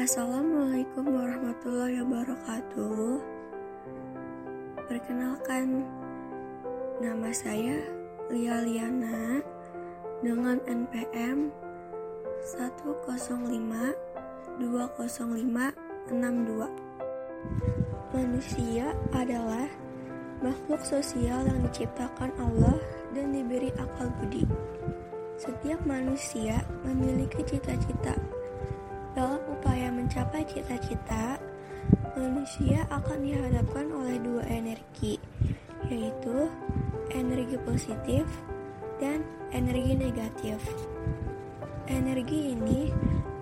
Assalamualaikum warahmatullahi wabarakatuh. Perkenalkan, nama saya Lia Liana dengan NPM 105-205-62. Manusia adalah makhluk sosial yang diciptakan Allah dan diberi akal budi. Setiap manusia memiliki cita-cita mencapai cita-cita, manusia akan dihadapkan oleh dua energi, yaitu energi positif dan energi negatif. Energi ini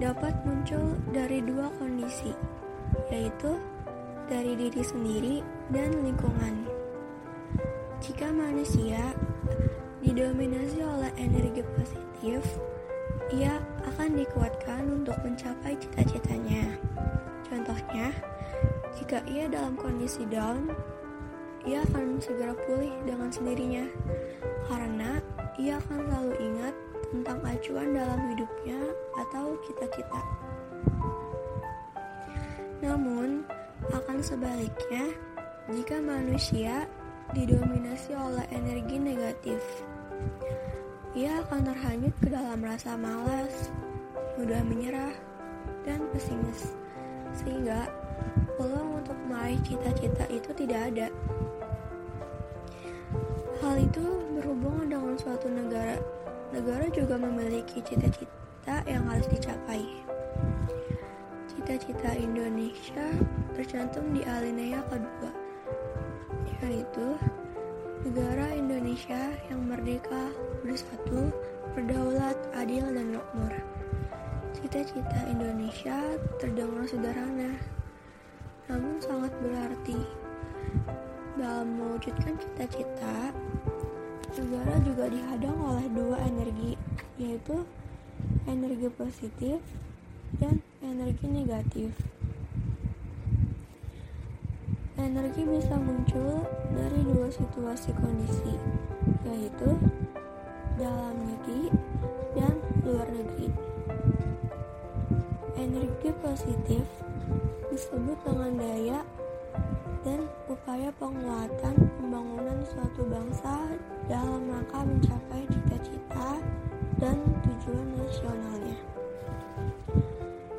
dapat muncul dari dua kondisi, yaitu dari diri sendiri dan lingkungan. Jika manusia didominasi oleh energi positif, ia akan dikuatkan untuk mencapai cita-citanya. Contohnya, jika ia dalam kondisi down, ia akan segera pulih dengan sendirinya karena ia akan selalu ingat tentang acuan dalam hidupnya atau cita-cita. Namun, akan sebaliknya, jika manusia didominasi oleh energi negatif, ia akan terhanyut ke dalam rasa malas, mudah menyerah, dan pesimis, sehingga peluang untuk meraih cita-cita itu tidak ada. Hal itu berhubungan dengan suatu negara. Negara juga memiliki cita-cita yang harus dicapai. Cita-cita Indonesia tercantum di alinea kedua, yaitu negara Indonesia yang merdeka, bersatu, berdaulat, adil, dan makmur. Cita-cita Indonesia terdengar sederhana, namun sangat berarti. Dalam mewujudkan cita-cita, negara juga dihadang oleh dua energi, yaitu energi positif dan energi negatif. Energi bisa muncul dari dua situasi kondisi, yaitu dalam negeri dan luar negeri. Energi positif disebut dengan daya dan upaya penguatan pembangunan suatu bangsa dalam rangka mencapai cita-cita dan tujuan nasionalnya.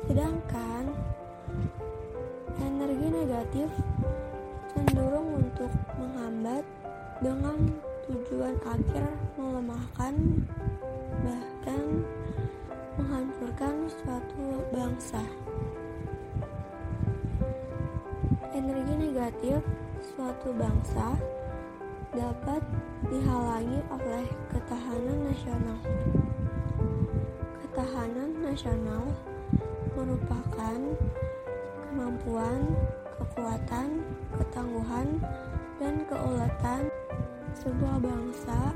Sedangkan energi negatif cenderung untuk menghambat dengan tujuan akhir melemahkan bahkan menghancurkan suatu bangsa. Energi negatif suatu bangsa dapat dihalangi oleh ketahanan nasional. Ketahanan nasional merupakan kemampuan kekuatan, ketangguhan, dan keuletan sebuah bangsa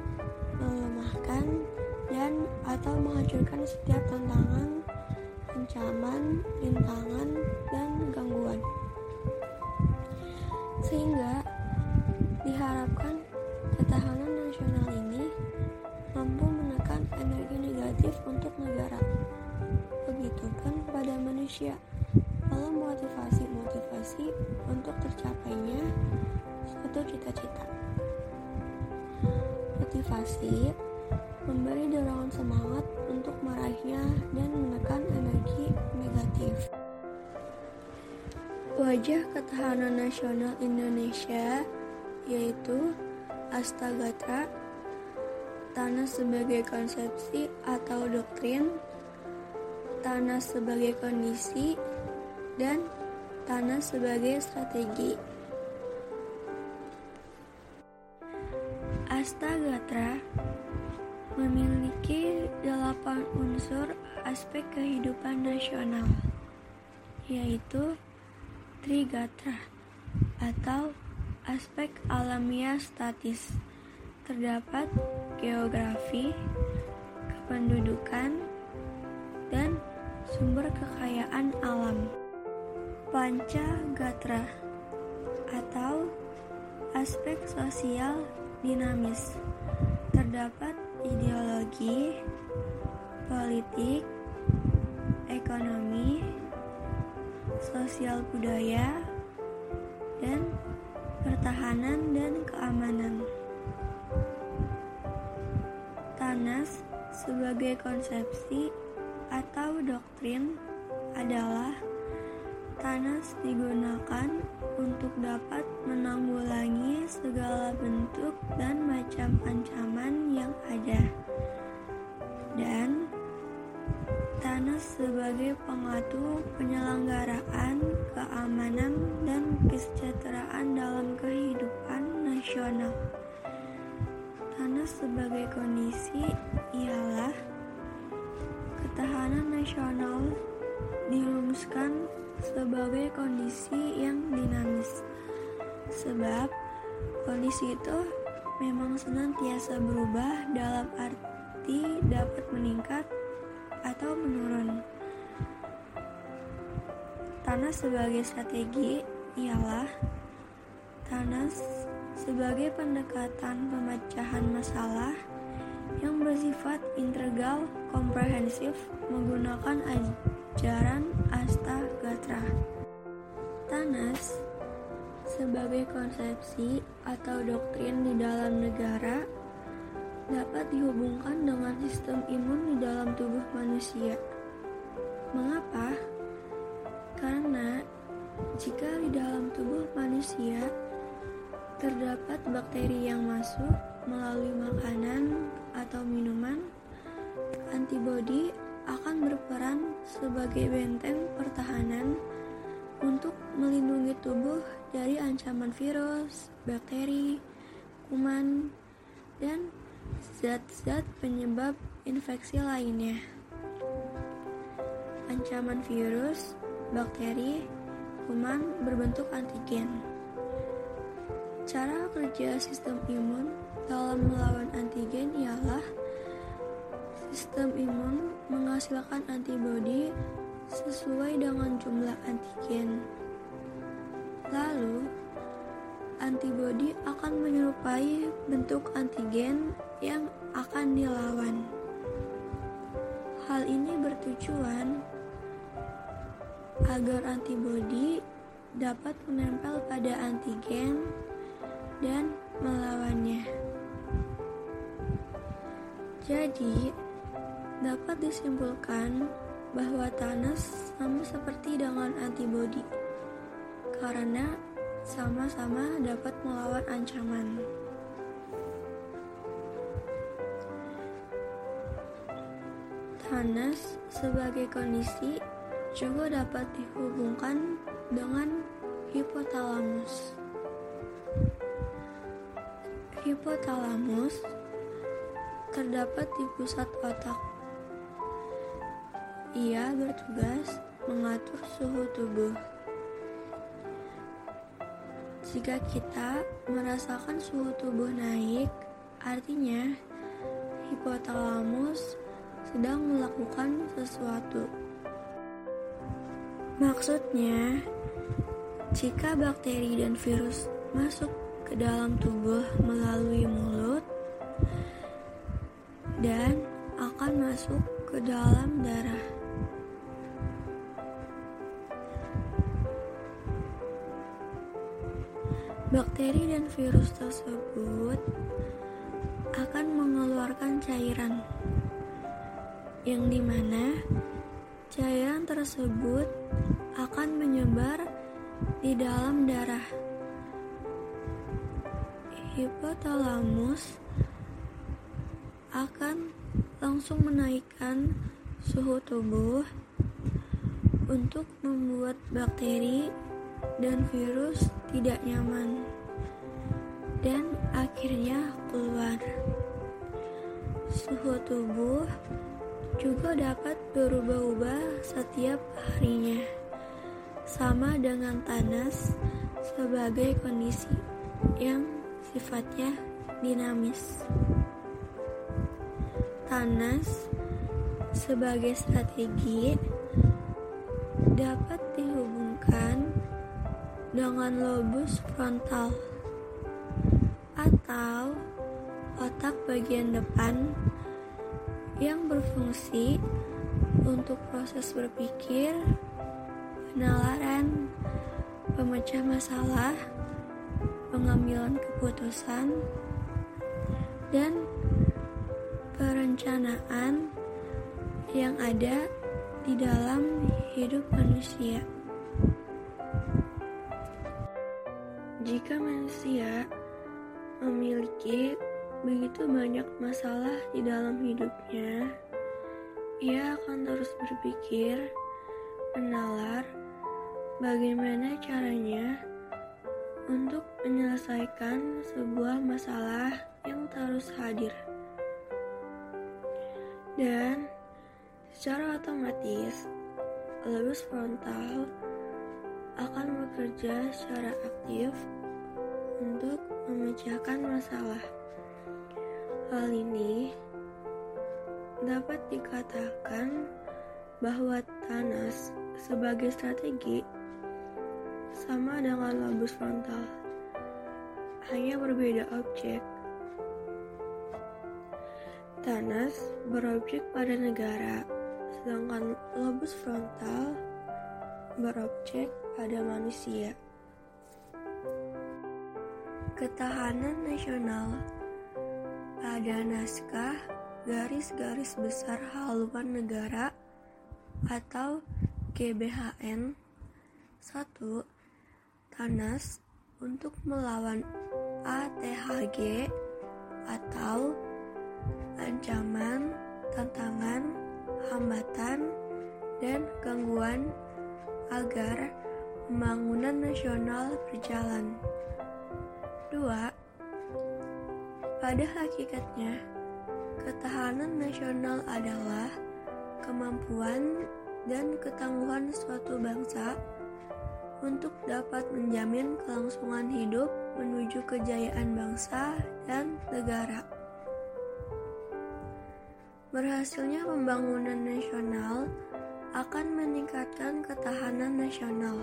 melemahkan dan atau menghancurkan setiap tantangan, ancaman, rintangan, dan gangguan. Sehingga diharapkan ketahanan nasional ini mampu menekan energi negatif untuk negara. Begitupun pada manusia lalu motivasi-motivasi untuk tercapainya suatu cita-cita. Motivasi memberi dorongan semangat untuk meraihnya dan menekan energi negatif. Wajah ketahanan nasional Indonesia yaitu Astagatra, tanah sebagai konsepsi atau doktrin, tanah sebagai kondisi, dan tanah sebagai strategi. Astagatra memiliki delapan unsur aspek kehidupan nasional, yaitu Trigatra atau aspek alamiah statis. Terdapat geografi, kependudukan, dan sumber kekayaan alam. Panca Gatra atau aspek sosial dinamis terdapat ideologi, politik, ekonomi, sosial budaya, dan pertahanan dan keamanan. Tanas sebagai konsepsi atau doktrin adalah Tanas digunakan untuk dapat menanggulangi segala bentuk dan macam ancaman yang ada. Dan Tanas sebagai pengatur penyelenggaraan keamanan dan kesejahteraan dalam kehidupan nasional. Tanas sebagai kondisi ialah ketahanan nasional dirumuskan sebagai kondisi yang dinamis. Sebab kondisi itu memang senantiasa berubah dalam arti dapat meningkat atau menurun. Tanah sebagai strategi ialah tanah sebagai pendekatan pemecahan masalah yang bersifat integral komprehensif menggunakan ajaran Astagatra. Tanas sebagai konsepsi atau doktrin di dalam negara dapat dihubungkan dengan sistem imun di dalam tubuh manusia. Mengapa? Karena jika di dalam tubuh manusia terdapat bakteri yang masuk melalui makanan atau minuman, antibodi akan berperan sebagai benteng pertahanan untuk melindungi tubuh dari ancaman virus, bakteri, kuman, dan zat-zat penyebab infeksi lainnya. Ancaman virus, bakteri, kuman berbentuk antigen. Cara kerja sistem imun dalam melawan antigen ialah sistem imun menghasilkan antibodi sesuai dengan jumlah antigen. Lalu, antibodi akan menyerupai bentuk antigen yang akan dilawan. Hal ini bertujuan agar antibodi dapat menempel pada antigen dan melawannya. Jadi, dapat disimpulkan bahwa Thanos sama seperti dengan antibodi karena sama-sama dapat melawan ancaman. Thanos sebagai kondisi juga dapat dihubungkan dengan hipotalamus. Hipotalamus terdapat di pusat otak. Ia bertugas mengatur suhu tubuh. Jika kita merasakan suhu tubuh naik, artinya hipotalamus sedang melakukan sesuatu. Maksudnya, jika bakteri dan virus masuk ke dalam tubuh melalui mulut dan akan masuk ke dalam darah. Bakteri dan virus tersebut akan mengeluarkan cairan yang di mana cairan tersebut akan menyebar di dalam darah. Hipotalamus akan langsung menaikkan suhu tubuh untuk membuat bakteri dan virus tidak nyaman dan akhirnya keluar. Suhu tubuh juga dapat berubah-ubah setiap harinya, sama dengan tanas sebagai kondisi yang sifatnya dinamis. Tanas sebagai strategi dapat dihubungkan dengan lobus frontal atau otak bagian depan yang berfungsi untuk proses berpikir, penalaran, pemecah masalah, pengambilan keputusan, dan perencanaan yang ada di dalam hidup manusia. Jika manusia memiliki begitu banyak masalah di dalam hidupnya, ia akan terus berpikir, menalar, bagaimana caranya untuk menyelesaikan sebuah masalah yang terus hadir. Dan secara otomatis, lobus frontal akan bekerja secara aktif memecahkan masalah. Hal ini dapat dikatakan bahwa Thanos sebagai strategi sama dengan lobus frontal, hanya berbeda objek. Thanos berobjek pada negara, sedangkan lobus frontal berobjek pada manusia. Ketahanan nasional pada naskah garis-garis besar haluan negara atau GBHN 1. Tanas untuk melawan ATHG atau ancaman, tantangan, hambatan, dan gangguan agar pembangunan nasional berjalan. 2. Pada hakikatnya, Ketahanan nasional adalah kemampuan dan ketangguhan suatu bangsa untuk dapat menjamin kelangsungan hidup menuju kejayaan bangsa dan negara. Berhasilnya pembangunan nasional akan meningkatkan ketahanan nasional.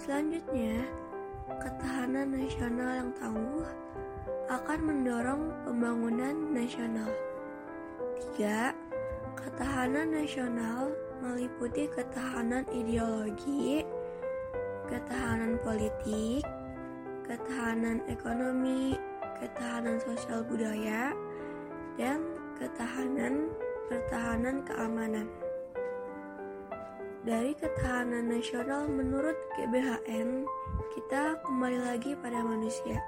Selanjutnya, ketahanan nasional yang tangguh akan mendorong pembangunan nasional. 3. Ketahanan nasional meliputi ketahanan ideologi, ketahanan politik, ketahanan ekonomi, ketahanan sosial budaya, dan ketahanan pertahanan keamanan. Dari ketahanan nasional menurut GBHN, kita kembali lagi pada manusia.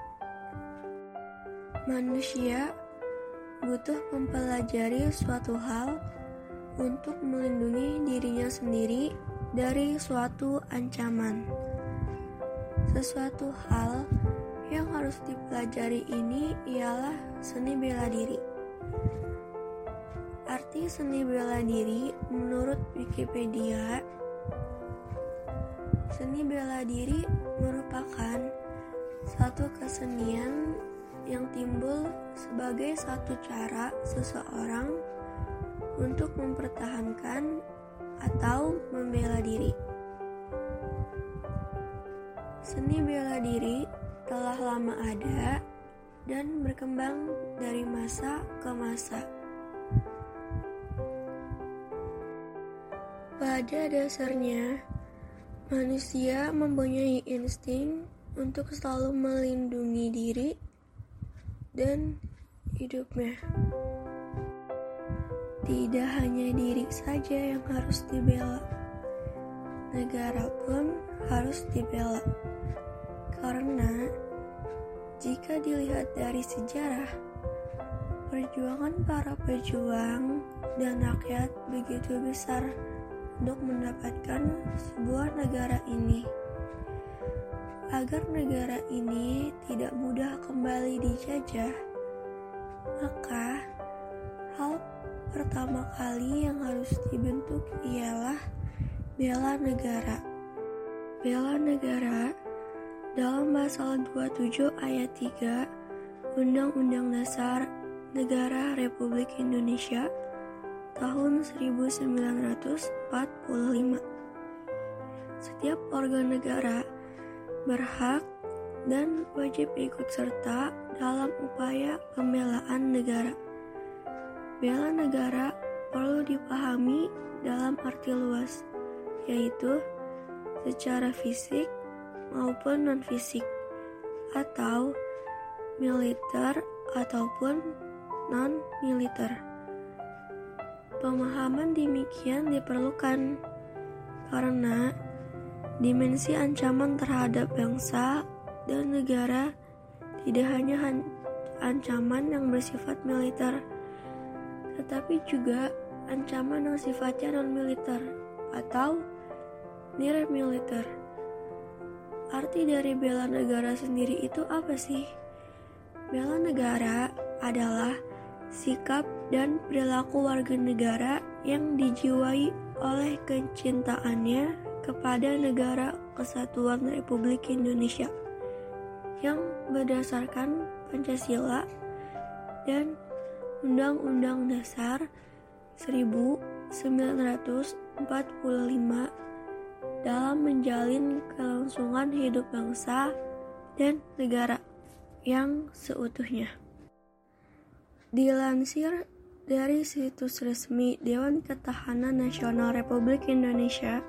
Manusia butuh mempelajari suatu hal untuk melindungi dirinya sendiri dari suatu ancaman. Sesuatu hal yang harus dipelajari ini ialah seni bela diri. Arti seni bela diri menurut Wikipedia, seni bela diri merupakan satu kesenian yang timbul sebagai satu cara seseorang untuk mempertahankan atau membela diri. Seni bela diri telah lama ada dan berkembang dari masa ke masa. Pada dasarnya, manusia mempunyai insting untuk selalu melindungi diri dan hidupnya. Tidak hanya diri saja yang harus dibela, negara pun harus dibela. Karena jika dilihat dari sejarah, perjuangan para pejuang dan rakyat begitu besar untuk mendapatkan sebuah negara ini agar negara ini tidak mudah kembali dijajah, maka hal pertama kali yang harus dibentuk ialah bela negara. Bela negara dalam pasal 27 ayat 3 Undang-Undang Dasar Negara Republik Indonesia tahun 1945. Setiap organ negara berhak dan wajib ikut serta dalam upaya pembelaan negara. Bela negara perlu dipahami dalam arti luas, yaitu secara fisik maupun non-fisik, atau militer ataupun non-militer. Pemahaman demikian diperlukan karena dimensi ancaman terhadap bangsa dan negara tidak hanya ancaman yang bersifat militer, tetapi juga ancaman yang sifatnya non-militer atau near militer. Arti dari bela negara sendiri itu apa sih? Bela negara adalah sikap dan perilaku warga negara yang dijiwai oleh kecintaannya kepada negara kesatuan Republik Indonesia yang berdasarkan Pancasila dan Undang-Undang Dasar 1945 dalam menjalin kelangsungan hidup bangsa dan negara yang seutuhnya. Dilansir dari situs resmi Dewan Ketahanan Nasional Republik Indonesia,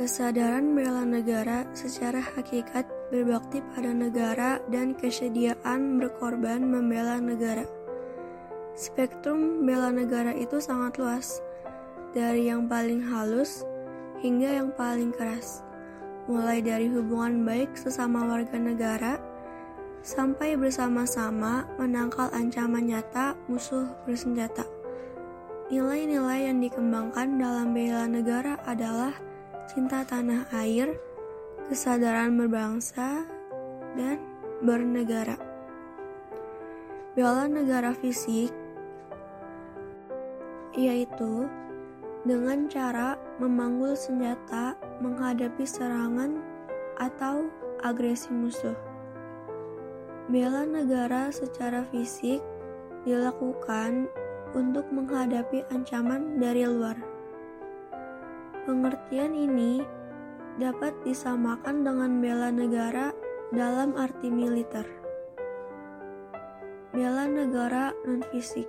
kesadaran bela negara secara hakikat berbakti pada negara dan kesediaan berkorban membela negara. Spektrum bela negara itu sangat luas, dari yang paling halus hingga yang paling keras, mulai dari hubungan baik sesama warga negara sampai bersama-sama menangkal ancaman nyata musuh bersenjata. Nilai-nilai yang dikembangkan dalam bela negara adalah cinta tanah air, kesadaran berbangsa, dan bernegara. Bela negara fisik yaitu dengan cara memanggul senjata menghadapi serangan atau agresi musuh. Bela negara secara fisik dilakukan untuk menghadapi ancaman dari luar. Pengertian ini dapat disamakan dengan bela negara dalam arti militer. Bela negara non-fisik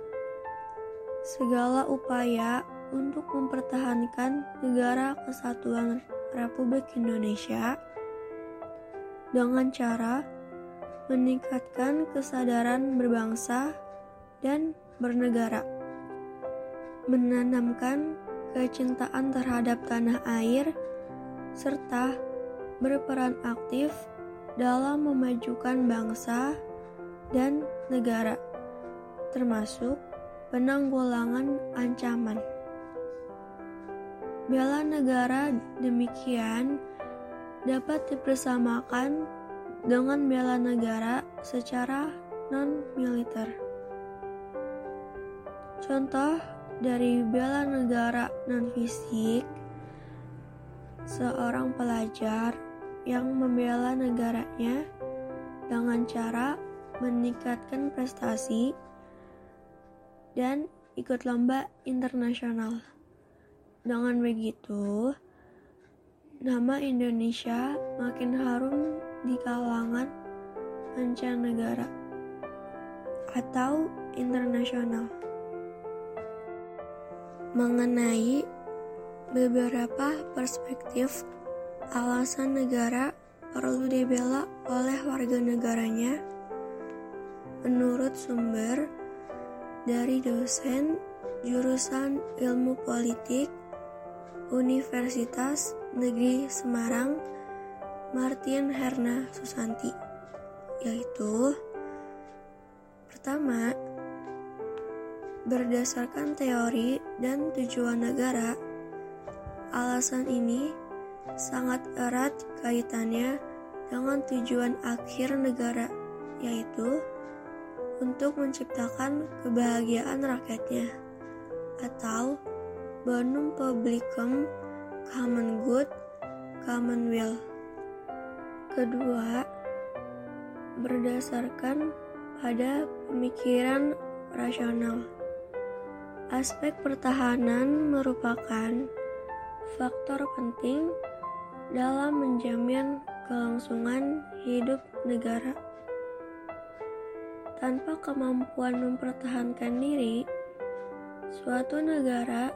segala upaya untuk mempertahankan negara kesatuan Republik Indonesia dengan cara meningkatkan kesadaran berbangsa dan bernegara, menanamkan kecintaan terhadap tanah air, serta berperan aktif dalam memajukan bangsa dan negara, termasuk penanggulangan ancaman. Bela negara demikian dapat dipersamakan dengan bela negara secara non-militer. Contoh dari bela negara non-fisik, seorang pelajar yang membela negaranya dengan cara meningkatkan prestasi dan ikut lomba internasional. Dengan begitu, nama Indonesia makin harum di kalangan mancanegara atau internasional. Mengenai beberapa perspektif alasan negara perlu dibela oleh warga negaranya, menurut sumber dari dosen jurusan ilmu politik Universitas Negeri Semarang Martin Herna Susanti yaitu pertama berdasarkan teori dan tujuan negara alasan ini sangat erat kaitannya dengan tujuan akhir negara yaitu untuk menciptakan kebahagiaan rakyatnya atau bonum publicum common good commonweal kedua berdasarkan pada pemikiran rasional. Aspek pertahanan merupakan faktor penting dalam menjamin kelangsungan hidup negara. Tanpa kemampuan mempertahankan diri, suatu negara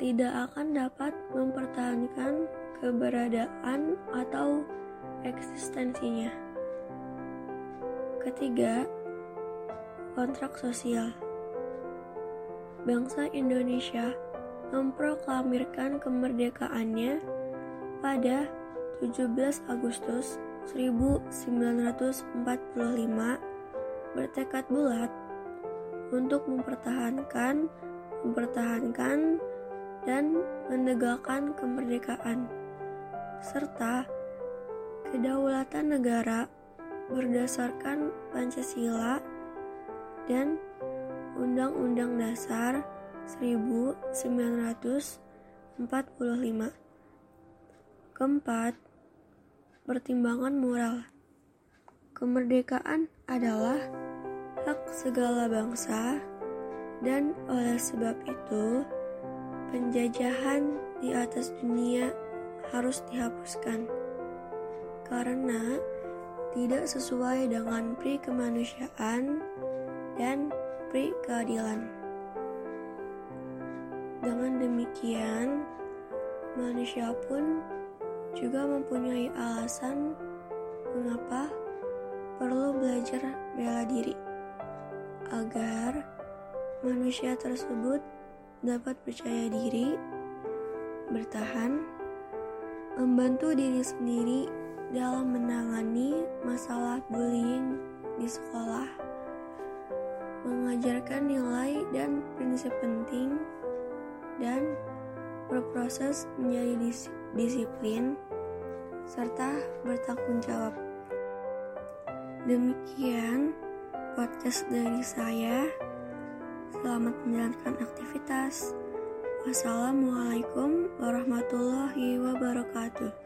tidak akan dapat mempertahankan keberadaan atau eksistensinya. Ketiga, kontrak sosial. Bangsa Indonesia memproklamirkan kemerdekaannya pada 17 Agustus 1945 bertekad bulat untuk mempertahankan, mempertahankan, dan menegakkan kemerdekaan serta kedaulatan negara berdasarkan Pancasila dan Undang-Undang Dasar 1945. Keempat, pertimbangan moral. Kemerdekaan adalah hak segala bangsa dan oleh sebab itu penjajahan di atas dunia harus dihapuskan karena tidak sesuai dengan pri kemanusiaan dan pri keadilan. Dengan demikian, manusia pun juga mempunyai alasan mengapa perlu belajar bela diri agar manusia tersebut dapat percaya diri, bertahan, membantu diri sendiri dalam menangani masalah bullying di sekolah, mengajarkan nilai dan prinsip penting, dan berproses menjadi dis disiplin serta bertanggung jawab. Demikian podcast dari saya. Selamat menjalankan aktivitas. Wassalamualaikum warahmatullahi wabarakatuh.